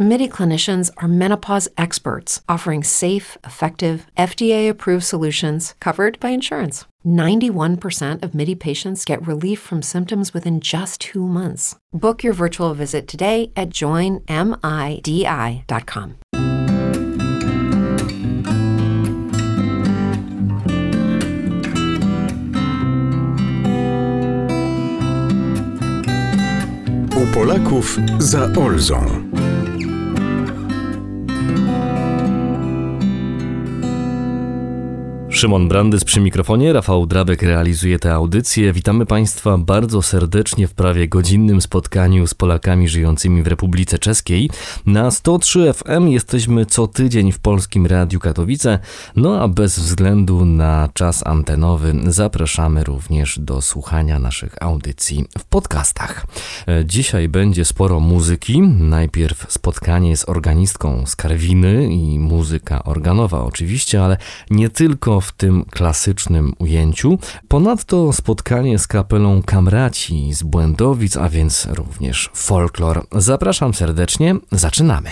MIDI clinicians are menopause experts offering safe, effective, FDA approved solutions covered by insurance. 91% of MIDI patients get relief from symptoms within just two months. Book your virtual visit today at joinmidi.com. U Polaków za Olzą. Szymon Brandys przy mikrofonie, Rafał Drabek realizuje tę audycję. Witamy Państwa bardzo serdecznie w prawie godzinnym spotkaniu z Polakami żyjącymi w Republice Czeskiej. Na 103 FM jesteśmy co tydzień w Polskim Radiu Katowice, no a bez względu na czas antenowy zapraszamy również do słuchania naszych audycji w podcastach. Dzisiaj będzie sporo muzyki. Najpierw spotkanie z organistką z Karwiny i muzyka organowa oczywiście, ale nie tylko w tym klasycznym ujęciu. Ponadto spotkanie z kapelą Kamraci z Błędowic, a więc również folklor. Zapraszam serdecznie, zaczynamy.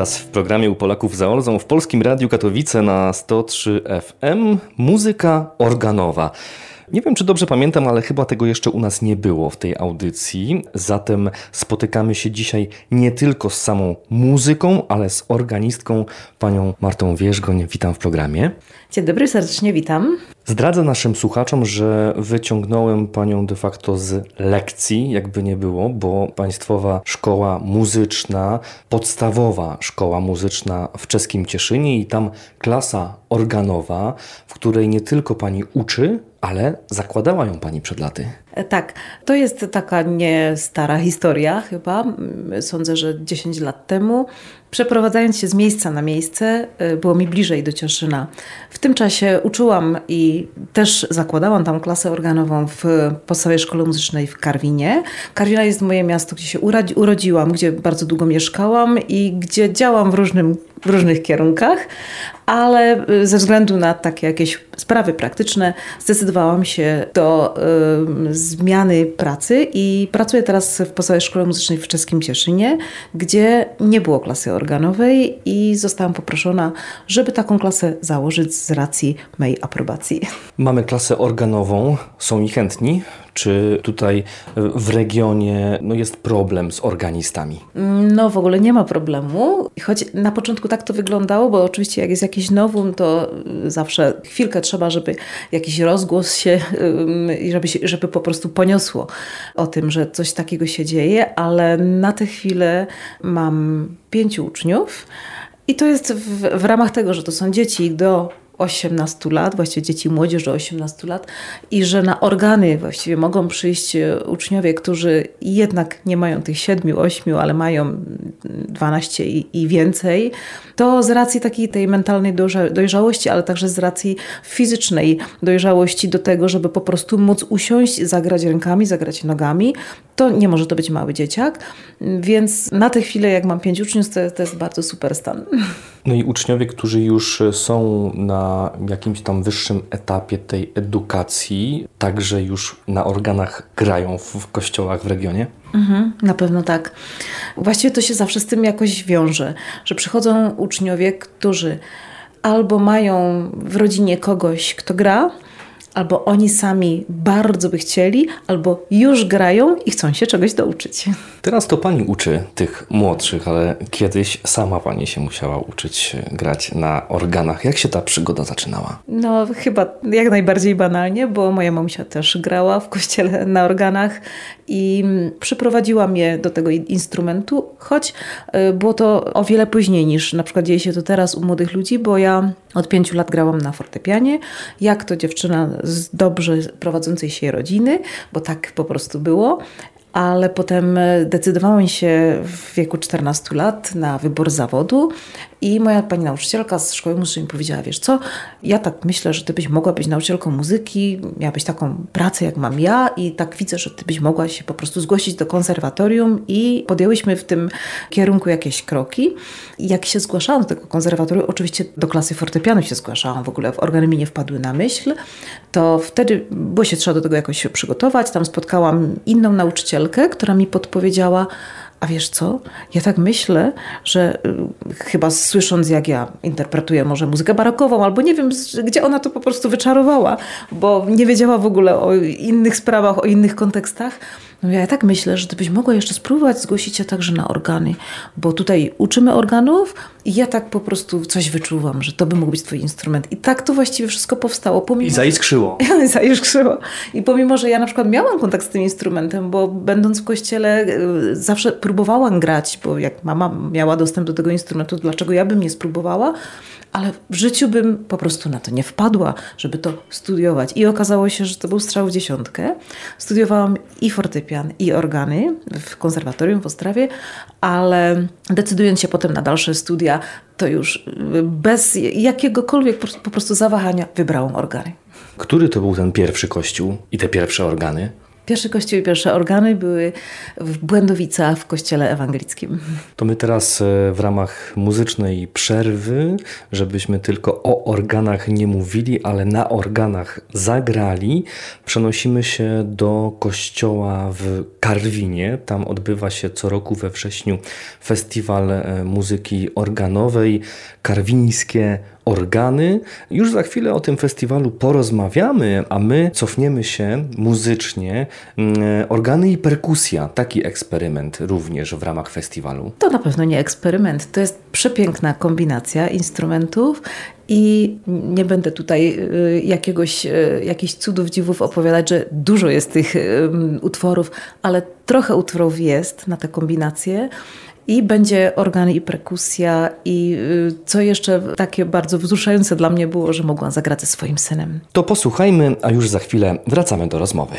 Teraz w programie u Polaków za Olzą w Polskim Radiu Katowice na 103 FM muzyka organowa. Nie wiem, czy dobrze pamiętam, ale chyba tego jeszcze u nas nie było w tej audycji. Zatem spotykamy się dzisiaj nie tylko z samą muzyką, ale z organistką panią Martą Wierzgoń. Witam w programie. Dzień dobry, serdecznie witam. Zdradzę naszym słuchaczom, że wyciągnąłem panią de facto z lekcji, jakby nie było, bo Państwowa Szkoła Muzyczna, podstawowa szkoła muzyczna w czeskim Cieszynie i tam klasa organowa, w której nie tylko pani uczy, ale zakładała ją pani przed laty. E, Tak, to jest taka nie stara historia chyba. Sądzę, że 10 lat temu, przeprowadzając się z miejsca na miejsce, y, było mi bliżej do Cieszyna. W tym czasie uczyłam i też zakładałam tam klasę organową w podstawowej szkole muzycznej w Karwinie. Karwina jest moje miasto, gdzie się urodziłam, gdzie bardzo długo mieszkałam i gdzie działam w, różnym, w różnych kierunkach, ale y, ze względu na takie jakieś sprawy praktyczne zdecydowałam się do y, zmiany pracy i pracuję teraz w podstawowej szkole muzycznej w czeskim Cieszynie, gdzie nie było klasy organowej i zostałam poproszona, żeby taką klasę założyć z racji mojej aprobacji. Mamy klasę organową, są i chętni. Czy tutaj w regionie no, jest problem z organistami? No w ogóle nie ma problemu, choć na początku tak to wyglądało, bo oczywiście jak jest jakiś nowum, to y, zawsze chwilkę trzeba, żeby jakiś rozgłos się, żeby, się, żeby po prostu poniosło o tym, że coś takiego się dzieje, ale na tę chwilę mam pięciu uczniów i to jest w, w ramach tego, że to są dzieci do 18 lat, właściwie dzieci i młodzież do 18 lat i że na organy właściwie mogą przyjść e, uczniowie, którzy jednak nie mają tych 7, 8, ale mają 12 i, i więcej, to z racji takiej tej mentalnej dojrza- dojrzałości, ale także z racji fizycznej dojrzałości do tego, żeby po prostu móc usiąść, zagrać rękami, zagrać nogami, to nie może to być mały dzieciak, więc na tę chwilę jak mam pięć uczniów, to, to jest bardzo super stan. No i uczniowie, którzy już są na jakimś tam wyższym etapie tej edukacji, także już na organach grają w, w kościołach w regionie? Mhm, na pewno tak. Właściwie to się zawsze z tym jakoś wiąże, że przychodzą uczniowie, którzy albo mają w rodzinie kogoś, kto gra, albo oni sami bardzo by chcieli, albo już grają i chcą się czegoś douczyć. Teraz to pani uczy tych młodszych, ale kiedyś sama pani się musiała uczyć grać na organach. Jak się ta przygoda zaczynała? No, chyba jak najbardziej banalnie, bo moja mamusia też grała w kościele na organach i przyprowadziła mnie do tego in- instrumentu, choć y, było to o wiele później niż na przykład dzieje się to teraz u młodych ludzi, bo ja od pięciu lat grałam na fortepianie, jak to dziewczyna z dobrze prowadzącej się rodziny, bo tak po prostu było. Ale potem e, decydowałam się w wieku 14 lat na wybór zawodu i moja pani nauczycielka z szkoły muzycznej powiedziała, wiesz co, ja tak myślę, że ty byś mogła być nauczycielką muzyki, miałabyś taką pracę jak mam ja i tak widzę, że ty byś mogła się po prostu zgłosić do konserwatorium i podjęłyśmy w tym kierunku jakieś kroki. I jak się zgłaszałam do tego konserwatorium, oczywiście do klasy fortepianu się zgłaszałam, w ogóle w organy mi nie wpadły na myśl, to wtedy było się trzeba do tego jakoś przygotować. Tam spotkałam inną nauczycielkę, która mi podpowiedziała, a wiesz co? Ja tak myślę, że y, chyba słysząc, jak ja interpretuję może muzykę barokową, albo nie wiem, gdzie ona to po prostu wyczarowała, bo nie wiedziała w ogóle o innych sprawach, o innych kontekstach. No ja tak myślę, że ty byś mogła jeszcze spróbować zgłosić się także na organy, bo tutaj uczymy organów i ja tak po prostu coś wyczuwam, że to by mógł być twój instrument. I tak to właściwie wszystko powstało. Pomimo, I zaiskrzyło. Zajuszkrzyło. I pomimo, że ja na przykład miałam kontakt z tym instrumentem, bo będąc w kościele y, zawsze próbowałam grać, bo jak mama miała dostęp do tego instrumentu, dlaczego ja bym nie spróbowała? Ale w życiu bym po prostu na to nie wpadła, żeby to studiować. I okazało się, że to był strzał w dziesiątkę. Studiowałam i fortepian, i organy w konserwatorium w Ostrawie, ale decydując się potem na dalsze studia, to już y, bez jakiegokolwiek po- po prostu zawahania wybrałam organy. Który to był ten pierwszy kościół i te pierwsze organy? Pierwszy kościół i pierwsze organy były w Błędowicach w kościele ewangelickim. To my teraz e, w ramach muzycznej przerwy, żebyśmy tylko o organach nie mówili, ale na organach zagrali, przenosimy się do kościoła w Karwinie. Tam odbywa się co roku we wrześniu festiwal e, muzyki organowej, karwińskie organy. Już za chwilę o tym festiwalu porozmawiamy, a my cofniemy się muzycznie. Mm, Organy i perkusja, taki eksperyment również w ramach festiwalu. To na pewno nie eksperyment, to jest przepiękna kombinacja instrumentów i nie będę tutaj y, jakiegoś, y, jakichś cudów, dziwów opowiadać, że dużo jest tych utworów, ale trochę utworów jest na te kombinacje. I będzie organy i perkusja i y, co jeszcze takie bardzo wzruszające dla mnie było, że mogłam zagrać ze swoim synem. To posłuchajmy, a już za chwilę wracamy do rozmowy.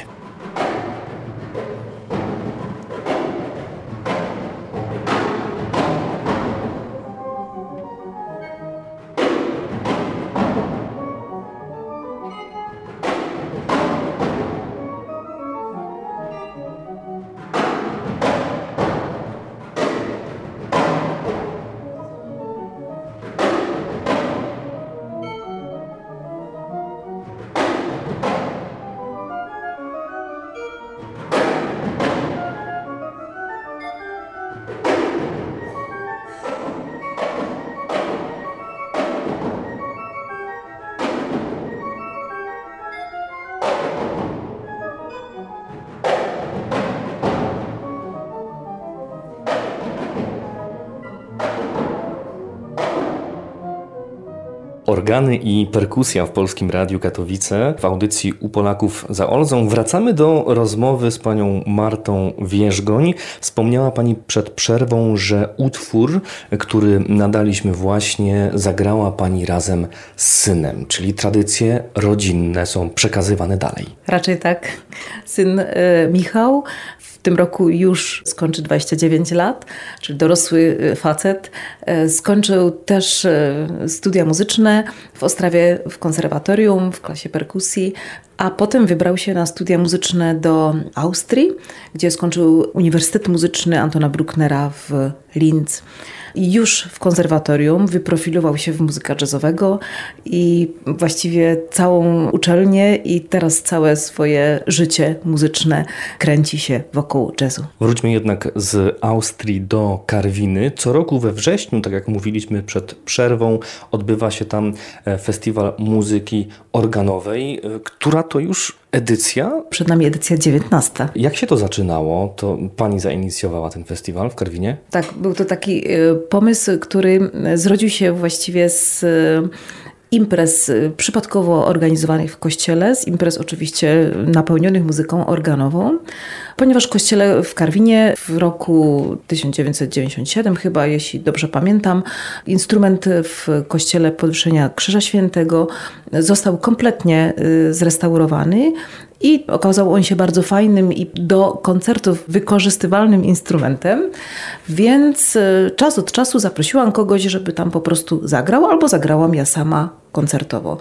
Organy i perkusja w Polskim Radiu Katowice w audycji U Polaków za Olzą. Wracamy do rozmowy z panią Martą Wierzgoń. Wspomniała pani przed przerwą, że utwór, który nadaliśmy właśnie, zagrała pani razem z synem, czyli tradycje rodzinne są przekazywane dalej. Raczej tak. Syn y, Michał tym roku już skończy 29 lat, czyli dorosły y, facet. Y, skończył też y, studia muzyczne w Ostrawie w konserwatorium, w klasie perkusji, a potem wybrał się na studia muzyczne do Austrii, gdzie skończył Uniwersytet Muzyczny Antona Brucknera w Linz. Już w konserwatorium wyprofilował się w muzyka jazzowego i właściwie całą uczelnię i teraz całe swoje życie muzyczne kręci się wokół jazzu. Wróćmy jednak z Austrii do Karwiny. Co roku we wrześniu, tak jak mówiliśmy przed przerwą, odbywa się tam e, festiwal muzyki organowej, e, która to już edycja. Przed nami edycja 19. Jak się to zaczynało? To pani zainicjowała ten festiwal w Karwinie? Tak, był to taki y, pomysł, który zrodził się właściwie z y, imprez y, przypadkowo organizowanych w kościele, z imprez oczywiście napełnionych muzyką organową, ponieważ kościele w Karwinie w roku 1997 chyba, jeśli dobrze pamiętam, instrument w kościele Podwyższenia Krzyża Świętego został kompletnie y, zrestaurowany i okazał on się bardzo fajnym i do koncertów wykorzystywalnym instrumentem, więc y, czas od czasu zaprosiłam kogoś, żeby tam po prostu zagrał, albo zagrałam ja sama koncertowo.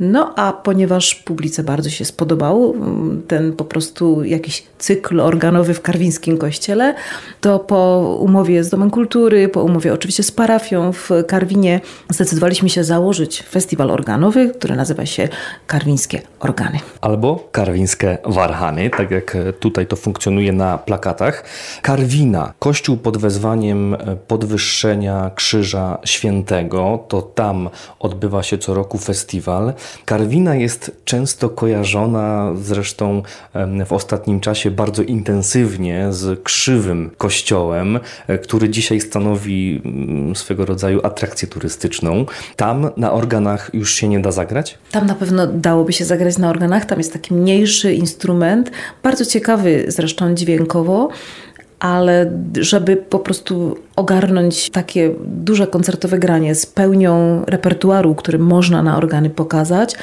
No a ponieważ publice bardzo się spodobał mm, ten po prostu jakiś cykl organowy w karwińskim kościele, to po umowie z Domem Kultury, po umowie oczywiście z parafią w Karwinie zdecydowaliśmy się założyć festiwal organowy, który nazywa się Karwińskie Organy. Albo karwińskie warhany, tak jak tutaj to funkcjonuje na plakatach. Karwina, kościół pod wezwaniem podwyższenia Krzyża Świętego, to tam odbywa się co roku festiwal. Karwina jest często kojarzona zresztą w ostatnim czasie bardzo intensywnie z krzywym kościołem, e, który dzisiaj stanowi mm, swego rodzaju atrakcję turystyczną. Tam na organach już się nie da zagrać? Tam na pewno dałoby się zagrać na organach. Tam jest taki mniejszy instrument, bardzo ciekawy zresztą dźwiękowo, ale żeby po prostu ogarnąć takie duże koncertowe granie z pełnią repertuaru, który można na organy pokazać,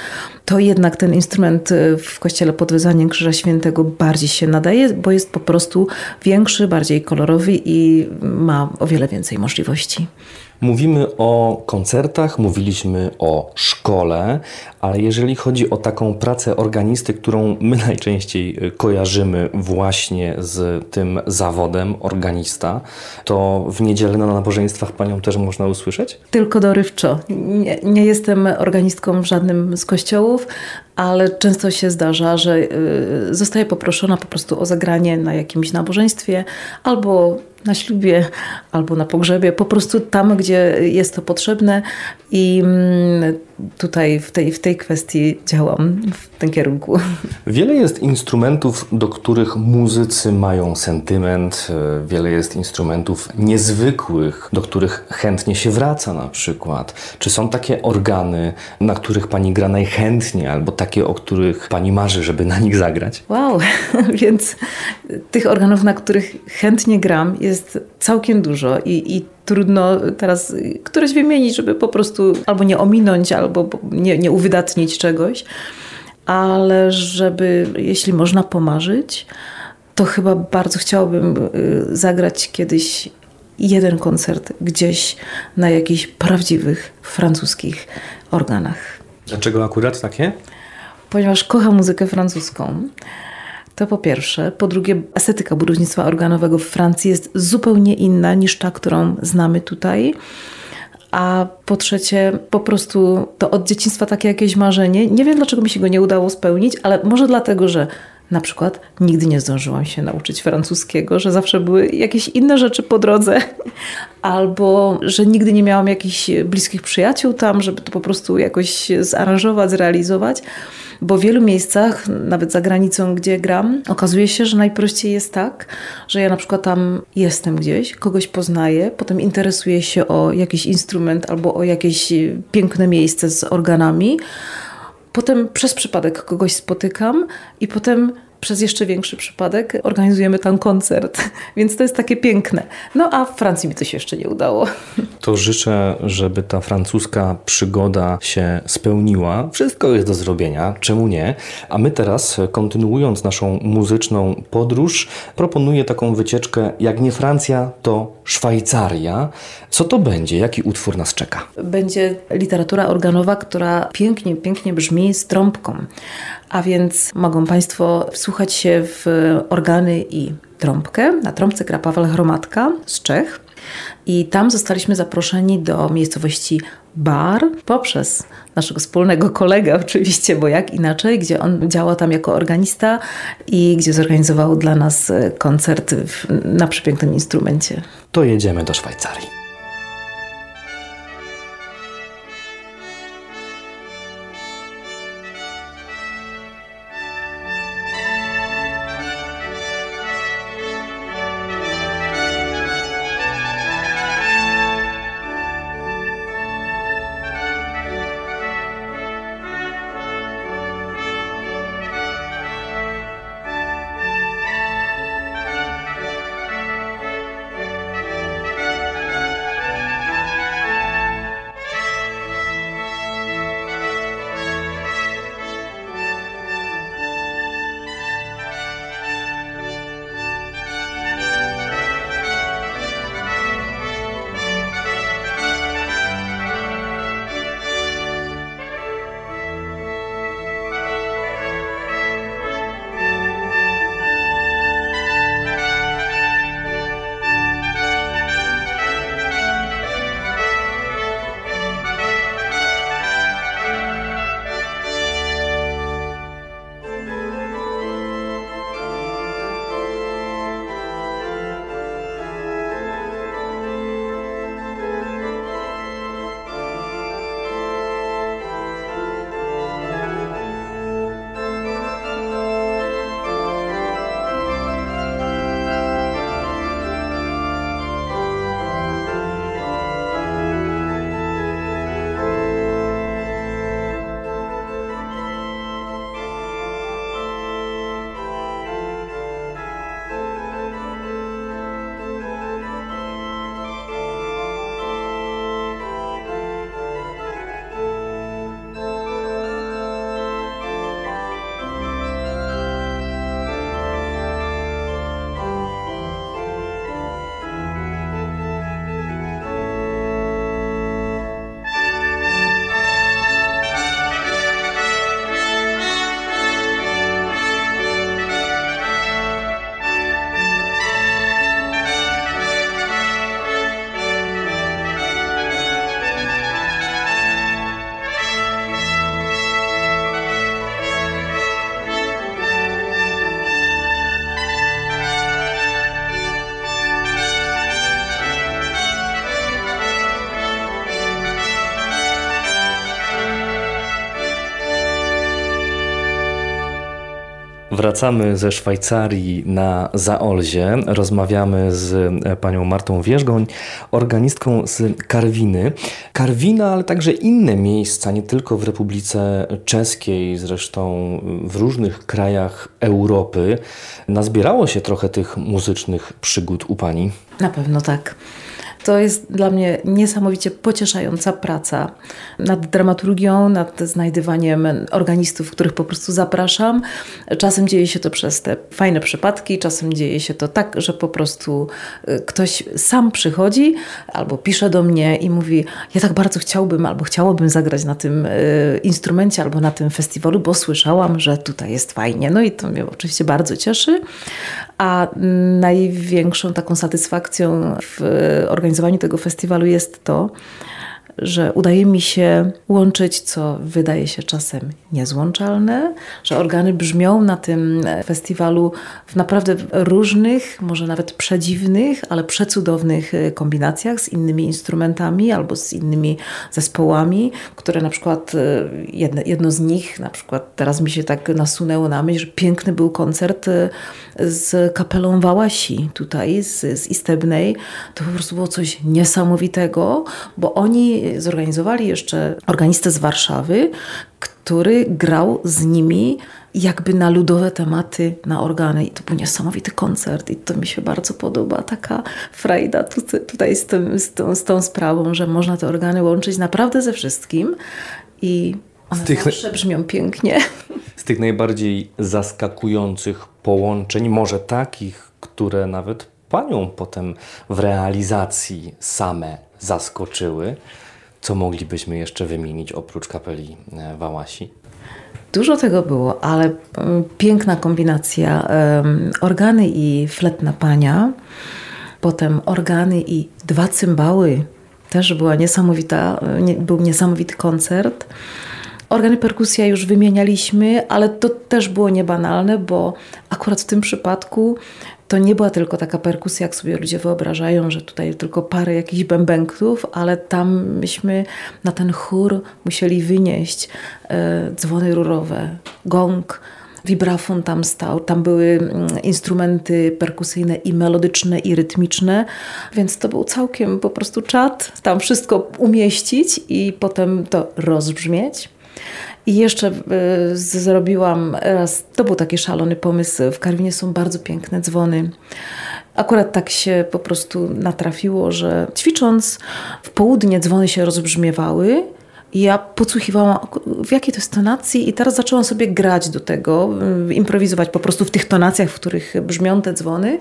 to jednak ten instrument w kościele pod wezwaniem Krzyża Świętego bardziej się nadaje, bo jest po prostu większy, bardziej kolorowy i ma o wiele więcej możliwości. Mówimy o koncertach, mówiliśmy o szkole, ale jeżeli chodzi o taką pracę organisty, którą my najczęściej y, kojarzymy właśnie z tym zawodem organista, to w niedzielę na nabożeństwach panią też można usłyszeć? Tylko dorywczo. Nie, nie jestem organistką w żadnym z kościołów, ale często się zdarza, że y, zostaję poproszona po prostu o zagranie na jakimś nabożeństwie albo na ślubie, albo na pogrzebie, po prostu tam, gdzie jest to potrzebne i mm, tutaj w tej, w tej kwestii działam w tym kierunku. Wiele jest instrumentów, do których muzycy mają sentyment, wiele jest instrumentów niezwykłych, do których chętnie się wraca na przykład. Czy są takie organy, na których pani gra najchętniej, albo takie, o których pani marzy, żeby na nich zagrać? Wow, więc tych organów, na których chętnie gram, jest całkiem dużo i, i trudno teraz któreś wymienić, żeby po prostu albo nie ominąć, albo nie, nie uwydatnić czegoś, ale żeby, jeśli można pomarzyć, to chyba bardzo chciałabym y, zagrać kiedyś jeden koncert gdzieś na jakichś prawdziwych francuskich organach. Dlaczego akurat takie? Ponieważ kocham muzykę francuską. To po pierwsze. Po drugie, estetyka budownictwa organowego w Francji jest zupełnie inna niż ta, którą znamy tutaj. A po trzecie, po prostu to od dzieciństwa takie jakieś marzenie. Nie wiem, dlaczego mi się go nie udało spełnić, ale może dlatego, że na przykład nigdy nie zdążyłam się nauczyć francuskiego, że zawsze były jakieś inne rzeczy po drodze, albo że nigdy nie miałam jakichś bliskich przyjaciół tam, żeby to po prostu jakoś zaaranżować, zrealizować. Bo w wielu miejscach, nawet za granicą, gdzie gram, okazuje się, że najprościej jest tak, że ja na przykład tam jestem gdzieś, kogoś poznaję, potem interesuję się o jakiś instrument albo o jakieś piękne miejsce z organami. Potem przez przypadek kogoś spotykam i potem przez jeszcze większy przypadek organizujemy tam koncert. Więc to jest takie piękne. No a w Francji mi to się jeszcze nie udało. To życzę, żeby ta francuska przygoda się spełniła. Wszystko jest do zrobienia, czemu nie? A my teraz, kontynuując naszą muzyczną podróż, proponuję taką wycieczkę, jak nie Francja, to Szwajcaria. Co to będzie? Jaki utwór nas czeka? Będzie literatura organowa, która pięknie, pięknie brzmi z trąbką. A więc mogą Państwo wsłuchać się w organy i trąbkę. Na trąbce gra Paweł Chromatka z Czech. I tam zostaliśmy zaproszeni do miejscowości Bar poprzez naszego wspólnego kolegę oczywiście, bo jak inaczej, gdzie on działa tam jako organista i gdzie zorganizował dla nas koncert w, na przepięknym instrumencie. To jedziemy do Szwajcarii. Wracamy ze Szwajcarii na Zaolzie. Rozmawiamy z e, panią Martą Wierzgoń, organistką z Karwiny. Karwina, ale także inne miejsca, nie tylko w Republice Czeskiej, zresztą w różnych krajach Europy. Nazbierało się trochę tych muzycznych przygód u pani. Na pewno tak. To jest dla mnie niesamowicie pocieszająca praca nad dramaturgią, nad znajdywaniem organistów, których po prostu zapraszam. Czasem dzieje się to przez te fajne przypadki, czasem dzieje się to tak, że po prostu y, ktoś sam przychodzi albo pisze do mnie i mówi: Ja tak bardzo chciałbym albo chciałabym zagrać na tym y, instrumencie albo na tym festiwalu, bo słyszałam, że tutaj jest fajnie. No i to mnie oczywiście bardzo cieszy. A największą taką satysfakcją w organizowaniu tego festiwalu jest to, że udaje mi się łączyć, co wydaje się czasem niezłączalne, że organy brzmią na tym festiwalu w naprawdę różnych, może nawet przedziwnych, ale przecudownych e, kombinacjach z innymi instrumentami albo z innymi zespołami, które na przykład e, jedno, jedno z nich, na przykład teraz mi się tak nasunęło na myśl, że piękny był koncert e, z kapelą Wałasi tutaj z, z Istebnej. To po prostu było coś niesamowitego, bo oni zorganizowali jeszcze organistę z Warszawy, który grał z nimi jakby na ludowe tematy, na organy. I to był niesamowity koncert i to mi się bardzo podoba. Taka frajda tutaj z, tym, z, tą, z tą sprawą, że można te organy łączyć naprawdę ze wszystkim i one tych- zawsze brzmią pięknie. Z tych najbardziej zaskakujących połączeń, może takich, które nawet panią potem w realizacji same zaskoczyły, co moglibyśmy jeszcze wymienić oprócz kapeli e, Wałasi? Dużo tego było, ale mm, piękna kombinacja organy i flet na pania, potem organy i dwa cymbały. Też była niesamowita, e, był niesamowity koncert. Organy perkusja już wymienialiśmy, ale to też było niebanalne, bo akurat w tym przypadku to nie była tylko taka perkusja, jak sobie ludzie wyobrażają, że tutaj tylko parę jakichś bębenków, ale tam myśmy na ten chór musieli wynieść e, dzwony rurowe, gong, Vibrafon tam stał, tam były mm, instrumenty perkusyjne i melodyczne, i rytmiczne, więc to był całkiem po prostu czat, tam wszystko umieścić i potem to rozbrzmieć. I jeszcze y, zrobiłam raz, to był taki szalony pomysł, w Karwinie są bardzo piękne dzwony. Akurat tak się po prostu natrafiło, że ćwicząc w południe dzwony się rozbrzmiewały, ja podsłuchiwałam, w jakiej to jest tonacji, i teraz zaczęłam sobie grać do tego, y, improwizować po prostu w tych tonacjach, w których brzmią te dzwony.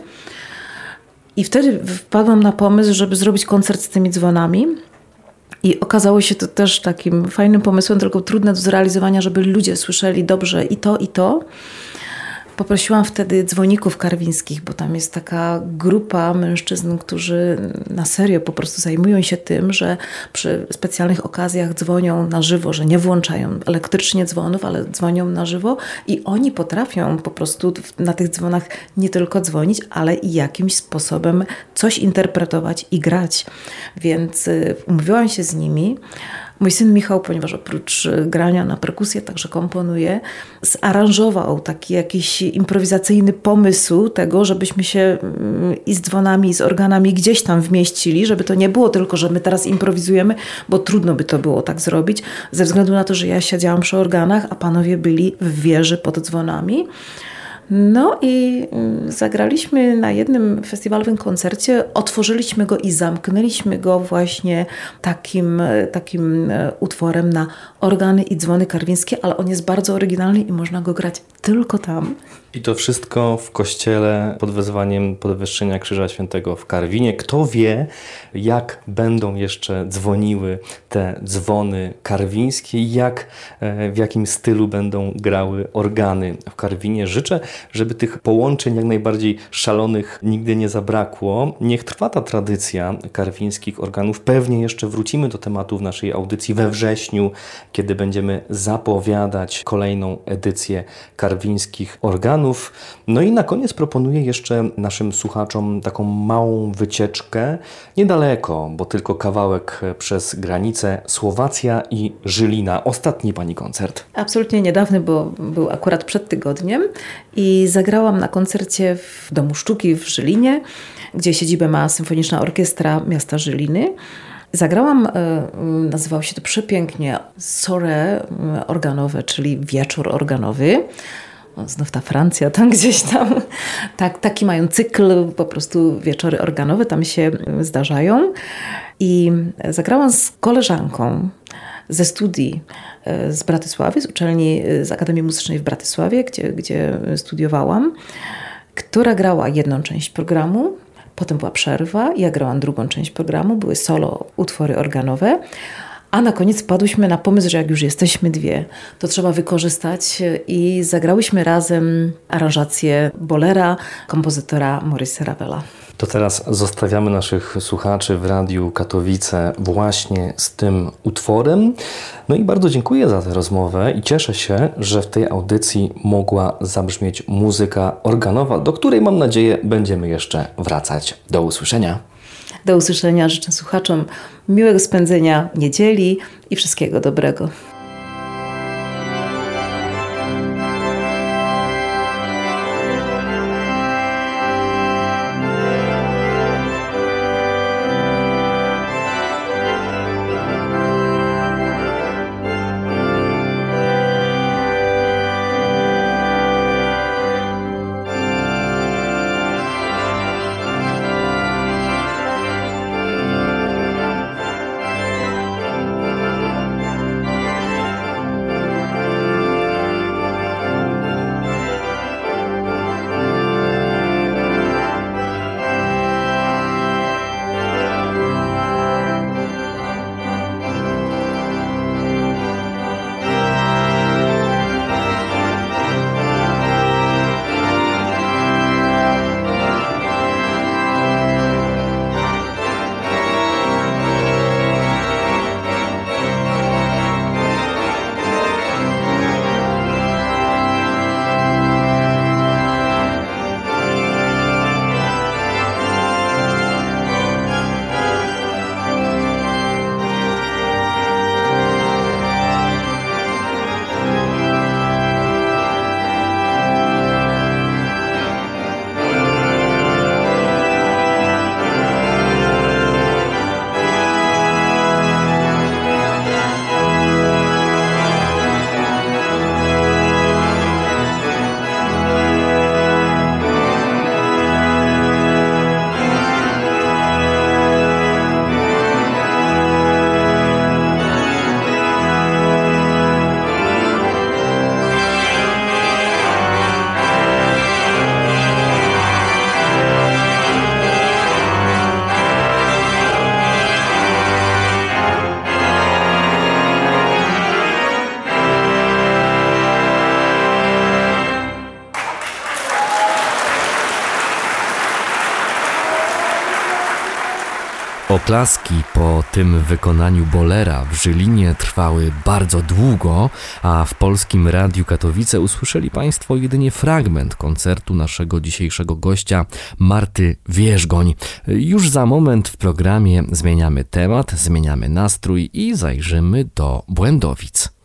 I wtedy wpadłam na pomysł, żeby zrobić koncert z tymi dzwonami. I okazało się to też takim fajnym pomysłem, tylko trudne do zrealizowania, żeby ludzie słyszeli dobrze i to, i to. Poprosiłam wtedy dzwoników karwińskich, bo tam jest taka grupa mężczyzn, którzy na serio po prostu zajmują się tym, że przy specjalnych okazjach dzwonią na żywo, że nie włączają elektrycznie dzwonów, ale dzwonią na żywo i oni potrafią po prostu na tych dzwonach nie tylko dzwonić, ale i jakimś sposobem coś interpretować i grać. Więc y, umówiłam się z nimi. Mój syn Michał, ponieważ oprócz y, grania na perkusję także komponuje, zaranżował taki jakiś improwizacyjny pomysł tego, żebyśmy się mm, i z dzwonami, i z organami gdzieś tam wmieścili, żeby to nie było tylko, że my teraz improwizujemy, bo trudno by to było tak zrobić, ze względu na to, że ja siedziałam przy organach, a panowie byli w wieży pod dzwonami. No i mm, zagraliśmy na jednym festiwalowym koncercie, otworzyliśmy go i zamknęliśmy go właśnie takim, e, takim e, utworem na organy i dzwony karwińskie, ale on jest bardzo oryginalny i można go grać tylko tam. I to wszystko w kościele pod wezwaniem podwyższenia Krzyża Świętego w Karwinie. Kto wie, jak będą jeszcze dzwoniły te dzwony karwińskie i jak, e, w jakim stylu będą grały organy w Karwinie. Życzę, żeby tych połączeń jak najbardziej szalonych nigdy nie zabrakło. Niech trwa ta tradycja karwińskich organów. Pewnie jeszcze wrócimy do tematu w naszej audycji we wrześniu, kiedy będziemy zapowiadać kolejną edycję Karwińskich karwińskich No i na koniec proponuję jeszcze naszym słuchaczom taką małą wycieczkę niedaleko, bo tylko kawałek przez granicę Słowacja i Żylina. Ostatni pani koncert. Absolutnie niedawny, bo był akurat przed tygodniem i zagrałam na koncercie w Domu Sztuki w Żylinie, gdzie siedzibę ma Symfoniczna Orkiestra Miasta Żyliny. Zagrałam, e, nazywało się to przepięknie, sore organowe, czyli wieczór organowy. O, Znów ta Francja, tam gdzieś tam. Tak, taki mają cykl, po prostu wieczory organowe tam się e, zdarzają. I zagrałam z koleżanką ze studii e, z Bratysławy, z uczelni, e, z Akademii Muzycznej w Bratysławie, gdzie, gdzie studiowałam, która grała jedną część programu, potem była przerwa, ja grałam drugą część programu, były solo utwory organowe, a na koniec padłyśmy na pomysł, że jak już jesteśmy dwie, to trzeba wykorzystać e, i zagrałyśmy razem aranżację bolera kompozytora Maurice Ravela. To teraz zostawiamy naszych słuchaczy w Radiu Katowice właśnie z tym utworem. No i bardzo dziękuję za tę rozmowę i cieszę się, że w tej audycji mogła zabrzmieć muzyka organowa, do której mam nadzieję będziemy jeszcze wracać. Do usłyszenia. Do usłyszenia życzę słuchaczom miłego spędzenia niedzieli i wszystkiego dobrego. Oklaski po tym wykonaniu bolera w Żylinie trwały bardzo długo, a w Polskim Radiu Katowice usłyszeli Państwo jedynie fragment koncertu naszego dzisiejszego gościa Marty Wierzgoń. Już za moment w programie zmieniamy temat, zmieniamy nastrój i zajrzymy do Błędowic.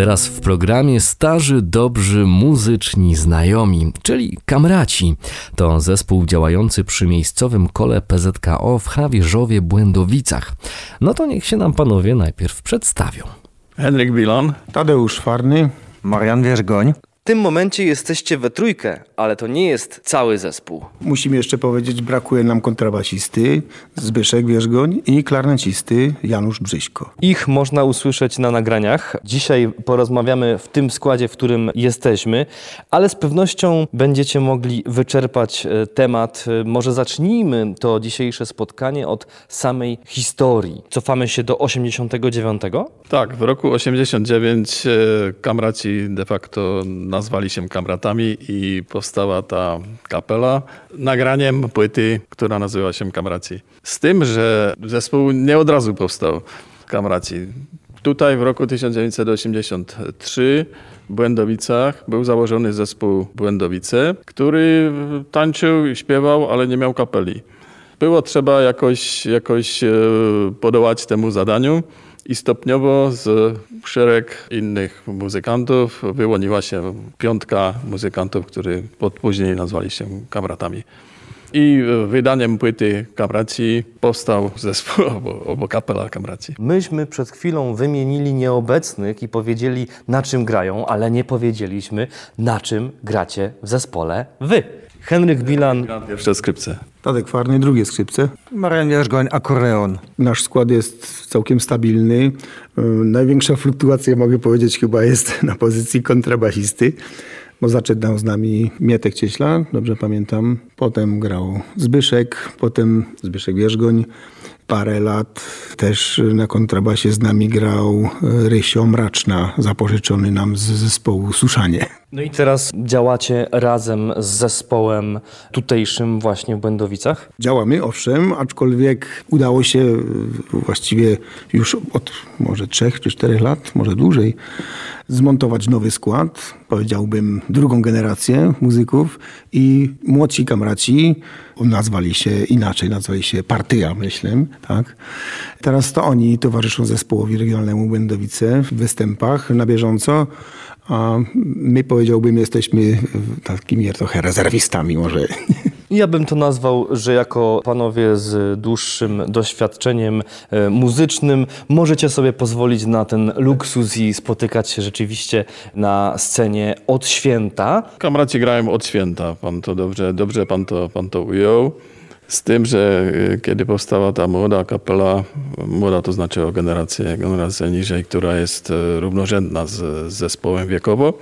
Teraz w programie starzy, dobrzy, muzyczni znajomi, czyli kamraci. To zespół działający przy miejscowym kole PZKO w Hawierzowie Błędowicach. No to niech się nam panowie najpierw przedstawią. Henryk Bilan, Tadeusz Farny, Marian Wierzgoń. Tym momencie jesteście we trójkę, ale to nie jest cały zespół. Musimy jeszcze powiedzieć, brakuje nam kontrabasisty Zbyszek Wierzgoń i klarnecisty Janusz Brzyśko. Ich można usłyszeć na nagraniach. Dzisiaj porozmawiamy w tym składzie, w którym jesteśmy, ale z pewnością będziecie mogli wyczerpać e, temat. E, Może zacznijmy to dzisiejsze spotkanie od samej historii. Cofamy się do 89. Tak, w roku 89 e, kamraci de facto nazwali się kamratami i powstała ta kapela nagraniem płyty, która nazywa się Kamraci. Z tym, że zespół nie od razu powstał Kamraci. Tutaj w roku 1983 w Błędowicach był założony zespół Błędowice, który tańczył i śpiewał, ale nie miał kapeli. Było trzeba jakoś, jakoś e, podołać temu zadaniu i stopniowo z szereg innych muzykantów wyłoniła się piątka muzykantów, którzy pod później nazwali się kamratami. I wydaniem płyty Kamraci powstał zespół albo, kapela Kamraci. Myśmy przed chwilą wymienili nieobecnych i powiedzieli, na czym grają, ale nie powiedzieliśmy, na czym gracie w zespole wy. Henryk Bilan, Pierwsze skrzypce. Tadek Farny, drugie skrzypce. Marian Wierzgoń, akoreon. Nasz skład jest całkiem stabilny. Yy, Największa fluktuacja, mogę powiedzieć, chyba jest na pozycji kontrabasisty, bo zaczynał z nami Mietek Cieśla, dobrze pamiętam. Potem grał Zbyszek, potem Zbyszek Wierzgoń. Parę lat też na kontrabasie z nami grał yy, Rysio Mraczna, zapożyczony nam z zespołu Suszanie. No i teraz działacie razem z zespołem tutejszym właśnie w Błędowicach. Działamy, owszem, aczkolwiek udało się y, właściwie już od może trzech czy czterech lat, może dłużej, zmontować nowy skład, powiedziałbym drugą generację muzyków i młodsi kamraci nazwali się inaczej, nazwali się Partyja, myślę, tak. Teraz to oni towarzyszą zespołowi regionalnemu Błędowice w występach na bieżąco, a my powiedziałbym jesteśmy takimi trochę rezerwistami może. Ja bym to nazwał, że jako panowie z dłuższym doświadczeniem e, muzycznym możecie sobie pozwolić na ten luksus i spotykać się rzeczywiście na scenie od święta. Kamraci grają od święta. Pan to dobrze, dobrze pan, to, pan to ujął. Z tym, że y, kiedy powstała ta młoda kapela, młoda to znaczy o generację, generację niżej, która jest y, równorzędna z, zespołem wiekowo,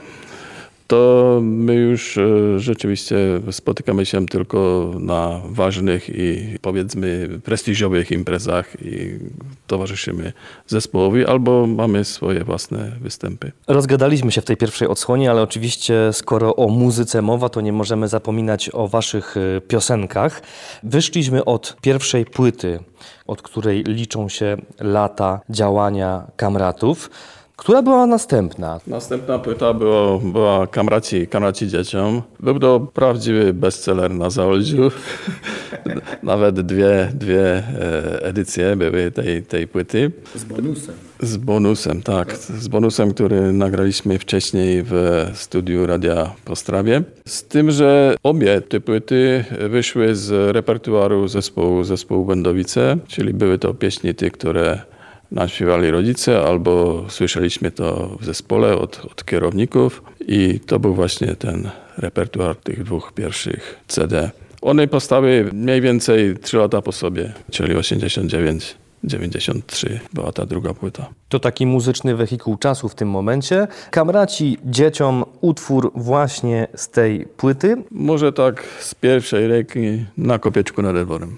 to my już y, rzeczywiście spotykamy się tylko na ważnych i powiedzmy prestiżowych imprezach i towarzyszymy zespołowi albo mamy swoje własne występy. Rozgadaliśmy się w tej pierwszej odsłonie, ale oczywiście skoro o muzyce mowa, to nie możemy zapominać o waszych e, piosenkach. Wyszliśmy od pierwszej płyty, od której liczą się lata działania kamratów. Która była następna? Następna płyta było, była Kamraci, Kamraci dzieciom. Był to prawdziwy bestseller na Zaolziu. Nawet dwie, dwie e, edycje były tej, tej płyty. Z bonusem. Z bonusem, tak. Z bonusem, który nagraliśmy wcześniej w studiu Radia Postrawie. Z tym, że obie te płyty wyszły z repertuaru zespołu, zespołu Będowice, czyli były to pieśni tych, które nam śpiewali rodzice, albo słyszeliśmy to w zespole od, od kierowników i to był właśnie ten repertuar tych dwóch pierwszych CD. One powstały mniej więcej trzy lata po sobie, czyli 89. 93 była ta druga płyta. To taki muzyczny wehikuł czasu w tym momencie. Kamraci dzieciom utwór właśnie z tej płyty. Może tak z pierwszej ręki na kopieczku nad Elworem.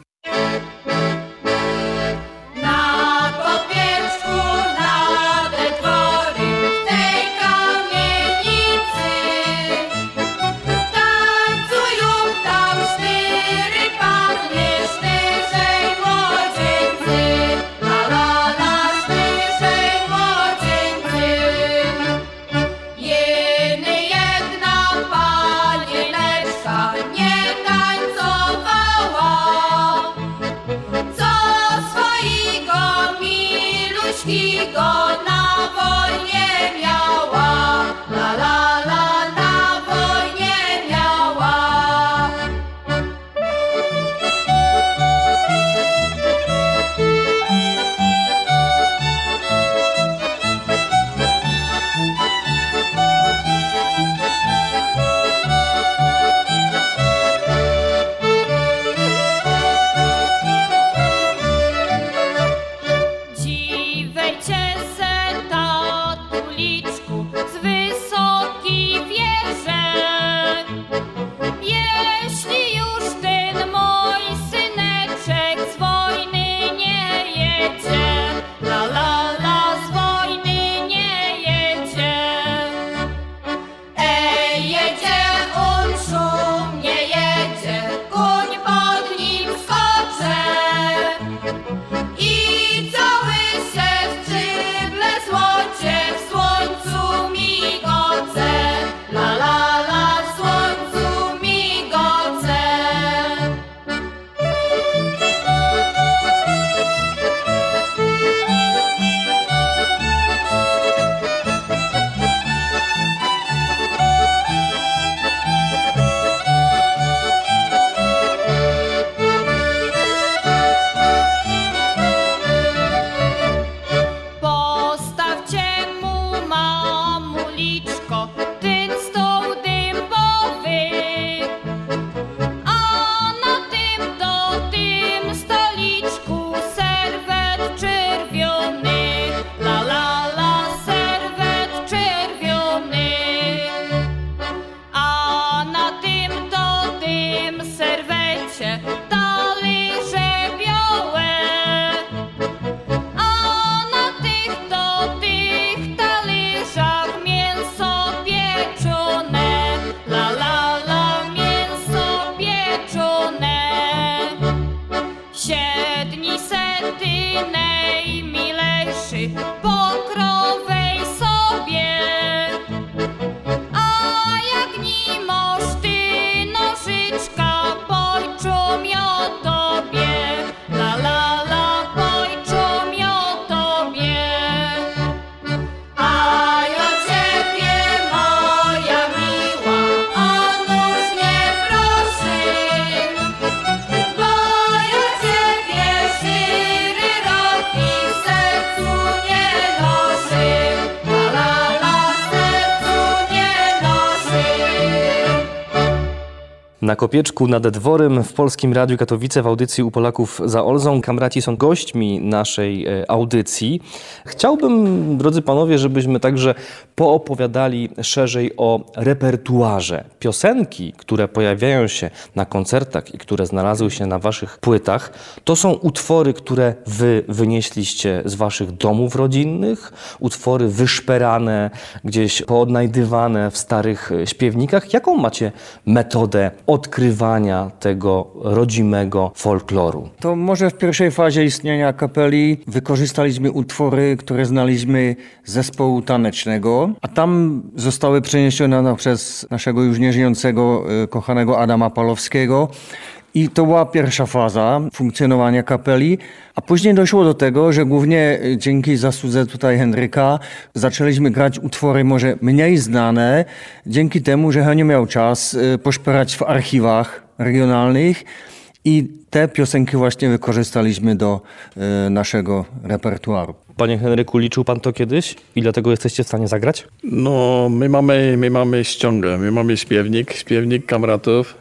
Na Kopieczku nad Dworem w Polskim Radiu Katowice w audycji u Polaków za Olzą. Kamraci są gośćmi naszej e, audycji. Chciałbym, drodzy panowie, żebyśmy także poopowiadali szerzej o repertuarze. Piosenki, które pojawiają się na koncertach i które znalazły się na waszych płytach, to są utwory, które wy wynieśliście z waszych domów rodzinnych, utwory wyszperane, gdzieś poodnajdywane w starych e, śpiewnikach. Jaką macie metodę odkrywania tego rodzimego folkloru? To może w pierwszej fazie istnienia kapeli wykorzystaliśmy utwory, które znaliśmy z zespołu tanecznego, a tam zostały przeniesione przez naszego już nieżyjącego, e, kochanego Adama Palowskiego. I to była pierwsza faza funkcjonowania kapeli, a później doszło do tego, że głównie e, dzięki zasłudze tutaj Henryka zaczęliśmy grać utwory może mniej znane, dzięki temu, że Henio miał czas e, poszperać w archiwach regionalnych i te piosenki właśnie wykorzystaliśmy do e, naszego repertuaru. Panie Henryku, liczył pan to kiedyś? I dlatego jesteście w stanie zagrać? No, my mamy, my mamy ściągę, my mamy śpiewnik, śpiewnik kamratów,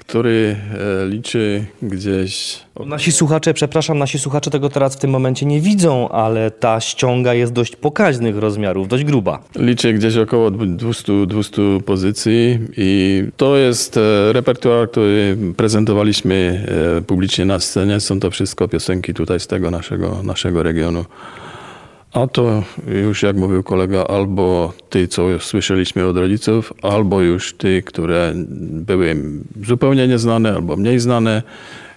który e, liczy gdzieś Nasi słuchacze, przepraszam, nasi słuchacze tego teraz w tym momencie nie widzą, ale ta ściąga jest dość pokaźnych rozmiarów, dość gruba. Liczę gdzieś około 200, 200 pozycji i to jest e, repertuar, który prezentowaliśmy e, publicznie na scenie. Są to wszystko piosenki tutaj z tego naszego, naszego regionu. A to już jak mówił kolega, albo ty, co słyszeliśmy od rodziców, albo już ty, które były zupełnie nieznane albo mniej znane,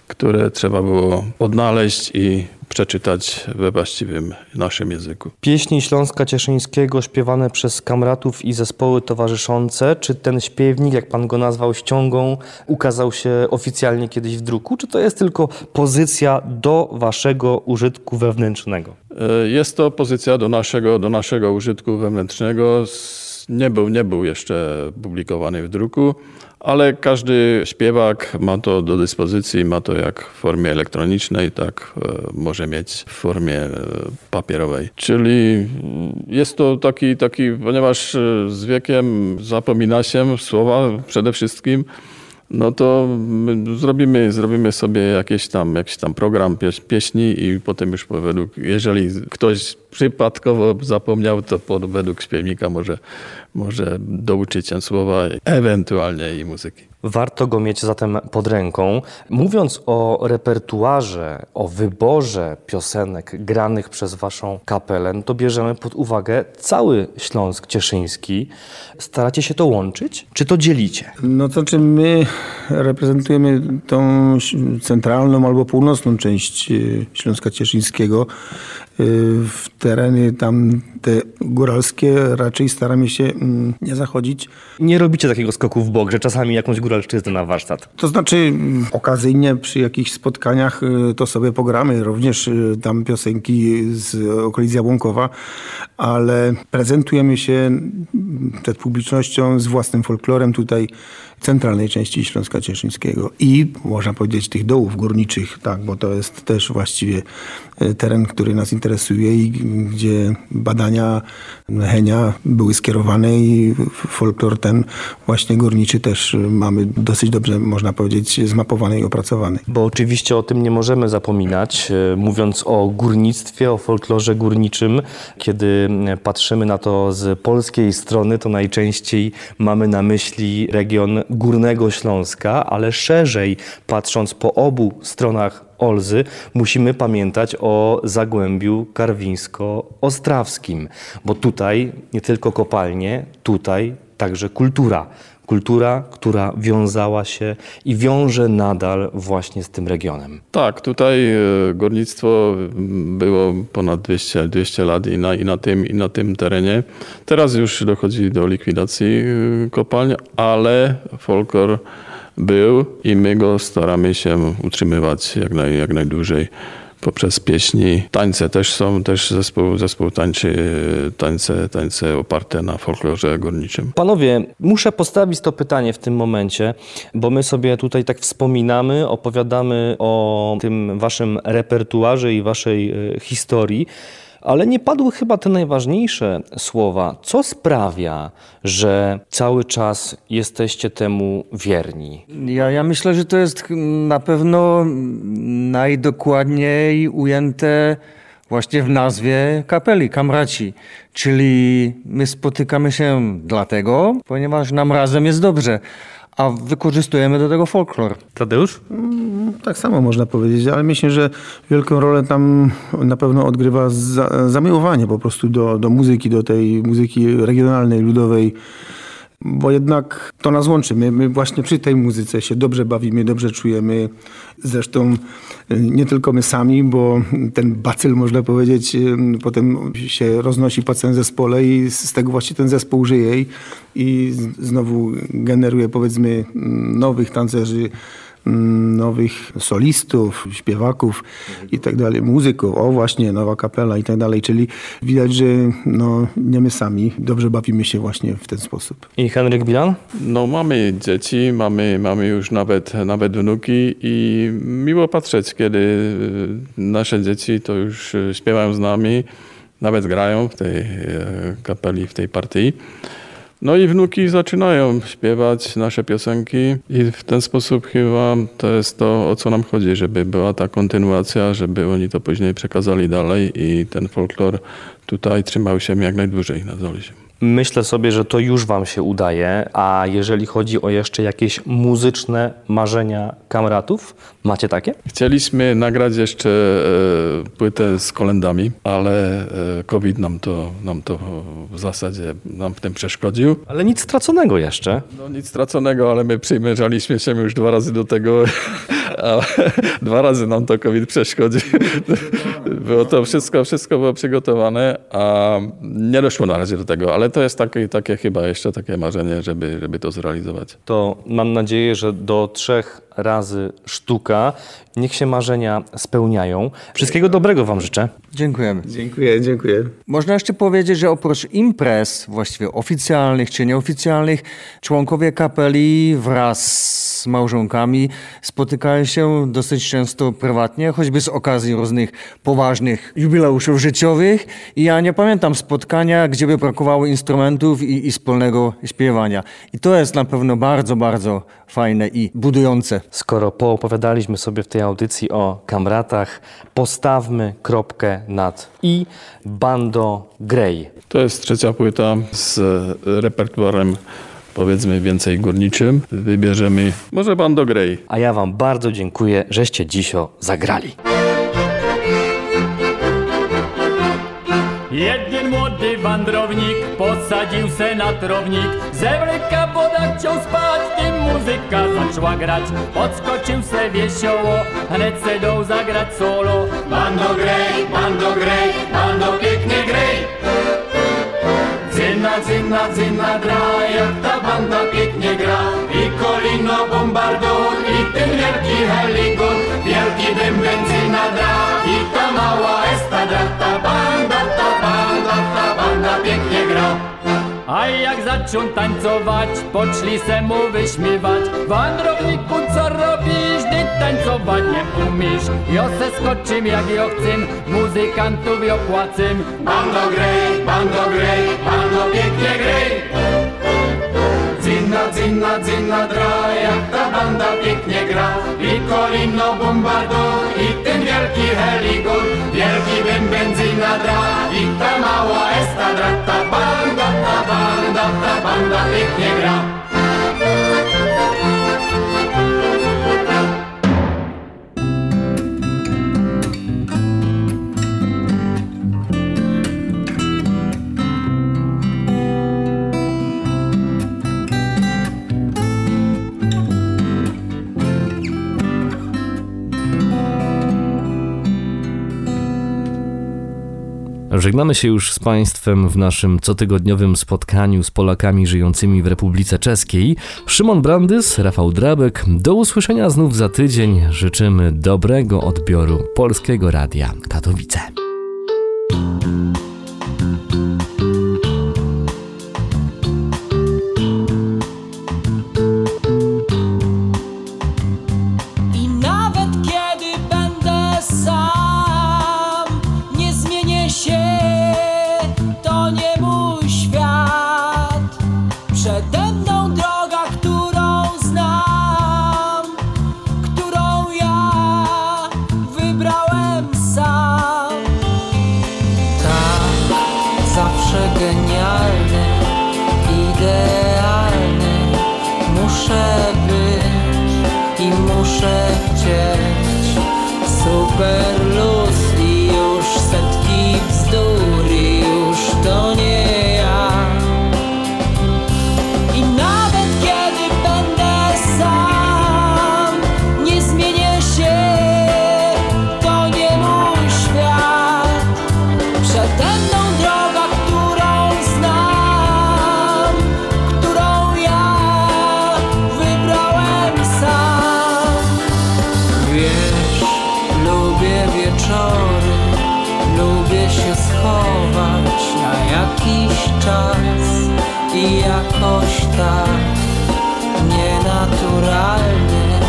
które trzeba było odnaleźć i przeczytać we właściwym naszym języku. Pieśni Śląska Cieszyńskiego śpiewane przez kamratów i zespoły towarzyszące. Czy ten śpiewnik, jak pan go nazwał, ściągą, ukazał się oficjalnie kiedyś w druku? Czy to jest tylko pozycja do waszego użytku wewnętrznego? E, Jest to pozycja do naszego, do naszego użytku wewnętrznego. Nie był, nie był jeszcze publikowany w druku, ale każdy śpiewak ma to do dyspozycji, ma to jak w formie elektronicznej, tak e, może mieć w formie e, papierowej. Czyli mm, jest to taki, taki ponieważ e, z wiekiem zapomina się słowa przede wszystkim, no to my zrobimy, zrobimy sobie jakiś tam, jakiś tam program pieś, pieśni i potem już według, jeżeli ktoś przypadkowo zapomniał, to pod, według śpiewnika może, może douczyć się słowa, ewentualnie i muzyki. Warto go mieć zatem pod ręką. Mówiąc o repertuarze, o wyborze piosenek granych przez waszą kapelę, no to bierzemy pod uwagę cały Śląsk Cieszyński. Staracie się to łączyć, czy to dzielicie? No to znaczy my reprezentujemy tą centralną albo północną część y, Śląska Cieszyńskiego. Y, W tereny tam te góralskie raczej staramy się mm, nie zachodzić. Nie robicie takiego skoku w bok, że czasami jakąś góralszczyznę na warsztat. To znaczy mm, okazyjnie przy jakichś spotkaniach y, to sobie pogramy, również y, tam piosenki z okolic Jabłonkowa, ale prezentujemy się mm, przed publicznością z własnym folklorem tutaj centralnej części Śląska Cieszyńskiego i można powiedzieć tych dołów górniczych, tak, bo to jest też właściwie y, teren, który nas interesuje i gdzie badania Henia były skierowane i folklor ten właśnie górniczy też y, mamy dosyć dobrze, można powiedzieć, zmapowany i opracowany. Bo oczywiście o tym nie możemy zapominać, e, mówiąc o górnictwie, o folklorze górniczym. Kiedy e, patrzymy na to z polskiej strony, to najczęściej mamy na myśli region Górnego Śląska, ale szerzej patrząc po obu stronach Olzy, musimy pamiętać o Zagłębiu Karwińsko-Ostrawskim, bo tutaj nie tylko kopalnie, tutaj także kultura. Kultura, która wiązała się i wiąże nadal właśnie z tym regionem. Tak, tutaj e, górnictwo m, było ponad 200, 200 lat i na, i, na tym, i na tym terenie. Teraz już dochodzi do likwidacji e, kopalń, ale folklor był i my go staramy się utrzymywać jak, naj, jak najdłużej poprzez pieśni. Tańce też są, też zespół, zespół tańczy tańce, tańce oparte na folklorze górniczym. Panowie, muszę postawić to pytanie w tym momencie, bo my sobie tutaj tak wspominamy, opowiadamy o tym waszym repertuarze i waszej e, historii. Ale nie padły chyba te najważniejsze słowa. Co sprawia, że cały czas jesteście temu wierni? Ja, ja myślę, że to jest na pewno najdokładniej ujęte właśnie w nazwie kapeli, kamraci. Czyli my spotykamy się dlatego, ponieważ nam razem jest dobrze, a wykorzystujemy do tego folklor. Tadeusz? Tak samo można powiedzieć, ale myślę, że wielką rolę tam na pewno odgrywa za, zamiłowanie po prostu do, do muzyki, do tej muzyki regionalnej, ludowej, bo jednak to nas łączy. My, my właśnie przy tej muzyce się dobrze bawimy, dobrze czujemy. Zresztą y, nie tylko my sami, bo ten bacyl, można powiedzieć, y, potem się roznosi po całym zespole i z tego właśnie ten zespół żyje i, znowu generuje powiedzmy nowych tancerzy, mm, nowych solistów, śpiewaków i tak dalej, muzyków, o właśnie, nowa kapela i tak dalej, czyli widać, że no, nie my sami dobrze bawimy się właśnie w ten sposób. I Henryk Bilan? No mamy dzieci, mamy, mamy już nawet, nawet wnuki i miło patrzeć, kiedy y, nasze dzieci to już y, śpiewają z nami, nawet grają w tej e, kapeli, w tej partii. No i wnuki zaczynają śpiewać nasze piosenki i w ten sposób chyba to jest to, o co nam chodzi, żeby była ta kontynuacja, żeby oni to później przekazali dalej i ten folklor tutaj trzymał się jak najdłużej na Zolisie. Myślę sobie, że to już Wam się udaje, a jeżeli chodzi o jeszcze jakieś muzyczne marzenia kamratów, macie takie? Chcieliśmy nagrać jeszcze e, płytę z kolendami, ale e, COVID nam to, nam to w zasadzie nam w tym przeszkodził. Ale nic straconego jeszcze. No nic straconego, ale my przymierzaliśmy się już dwa razy do tego, a dwa razy nam to COVID przeszkodził. Było to wszystko, wszystko było przygotowane, a nie doszło na razie do tego, ale to jest takie, takie chyba jeszcze takie marzenie, żeby, żeby to zrealizować. To mam nadzieję, że do trzech razy sztuka. Niech się marzenia spełniają. Wszystkiego dobrego Wam życzę. Dziękujemy. Dziękuję, dziękuję. Można jeszcze powiedzieć, że oprócz imprez, właściwie oficjalnych czy nieoficjalnych, członkowie kapeli wraz z małżonkami spotykają się dosyć często prywatnie, choćby z okazji różnych poważnych jubileuszów życiowych. I ja nie pamiętam spotkania, gdzie by brakowało instrumentów i, i wspólnego śpiewania. I to jest na pewno bardzo, bardzo fajne i budujące. Skoro poopowiadaliśmy sobie w tej audycji o kamratach, postawmy kropkę nad i Bando Grey. To jest trzecia płyta z repertuarem powiedzmy więcej górniczym. Wybierzemy może Bando Grey. A ja Wam bardzo dziękuję, żeście dzisio zagrali. Jeden młody wandrownik posadził se na trownik Ze mleka woda chciał spać, tym muzyka zaczęła grać Podskoczył se wiesioło, se dał zagrać solo Bando grej, bando grej, bando Dzyna, dzyna, dzyna dra, jak ta banda pięknie gra. I kolino bombardon, i ten wielki heligon Wielki dym benzyna dra, i ta mała estradra Ta banda, ta banda, ta banda pięknie gra. A jak zaczął tańcować, poczli se mu wyśmiewać. Wandrowniku, co gdy tańcować nie umiesz. Jo se skoczym jak jo chcę, muzykantów jo płacym Bando grej, bando grej, bando pięknie grej. Dzyna, dzyna, dzyna dra, jak ta banda pięknie gra. I kolino bombardo, i ten wielki heligon Wielki bym benzyna dra, i ta mała estradra Ta banda, ta banda, ta banda pięknie gra Żegnamy się już z Państwem w naszym cotygodniowym spotkaniu z Polakami żyjącymi w Republice Czeskiej. Szymon Brandys, Rafał Drabek. Do usłyszenia znów za tydzień. Życzymy dobrego odbioru Polskiego Radia Katowice. Czas I jakoś tak Nienaturalnie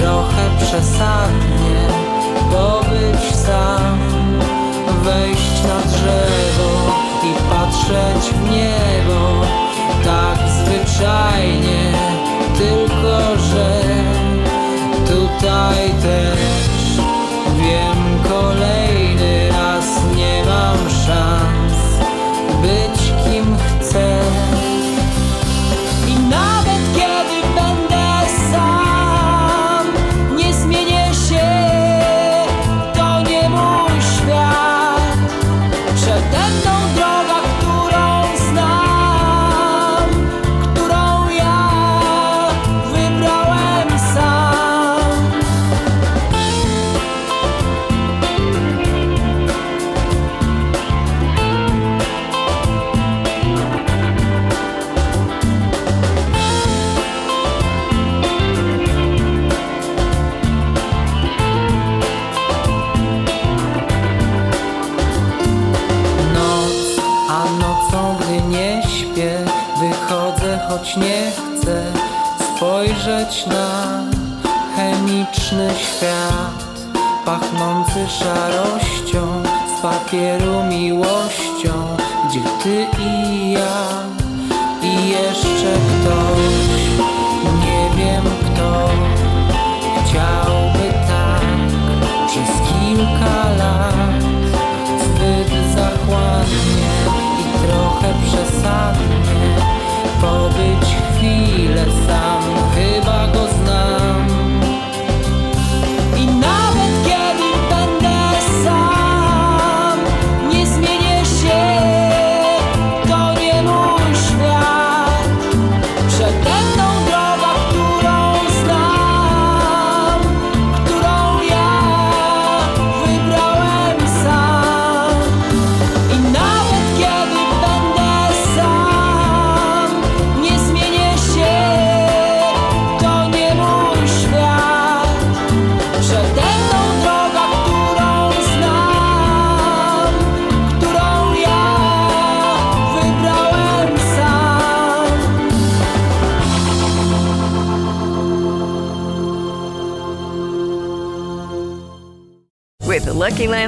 Trochę przesadnie Pobyć sam Wejść na drzewo I patrzeć w niebo Tak zwyczajnie Tylko, że Tutaj też pachnący szarością z papieru miłością, gdzie ty i ja i jeszcze ktoś,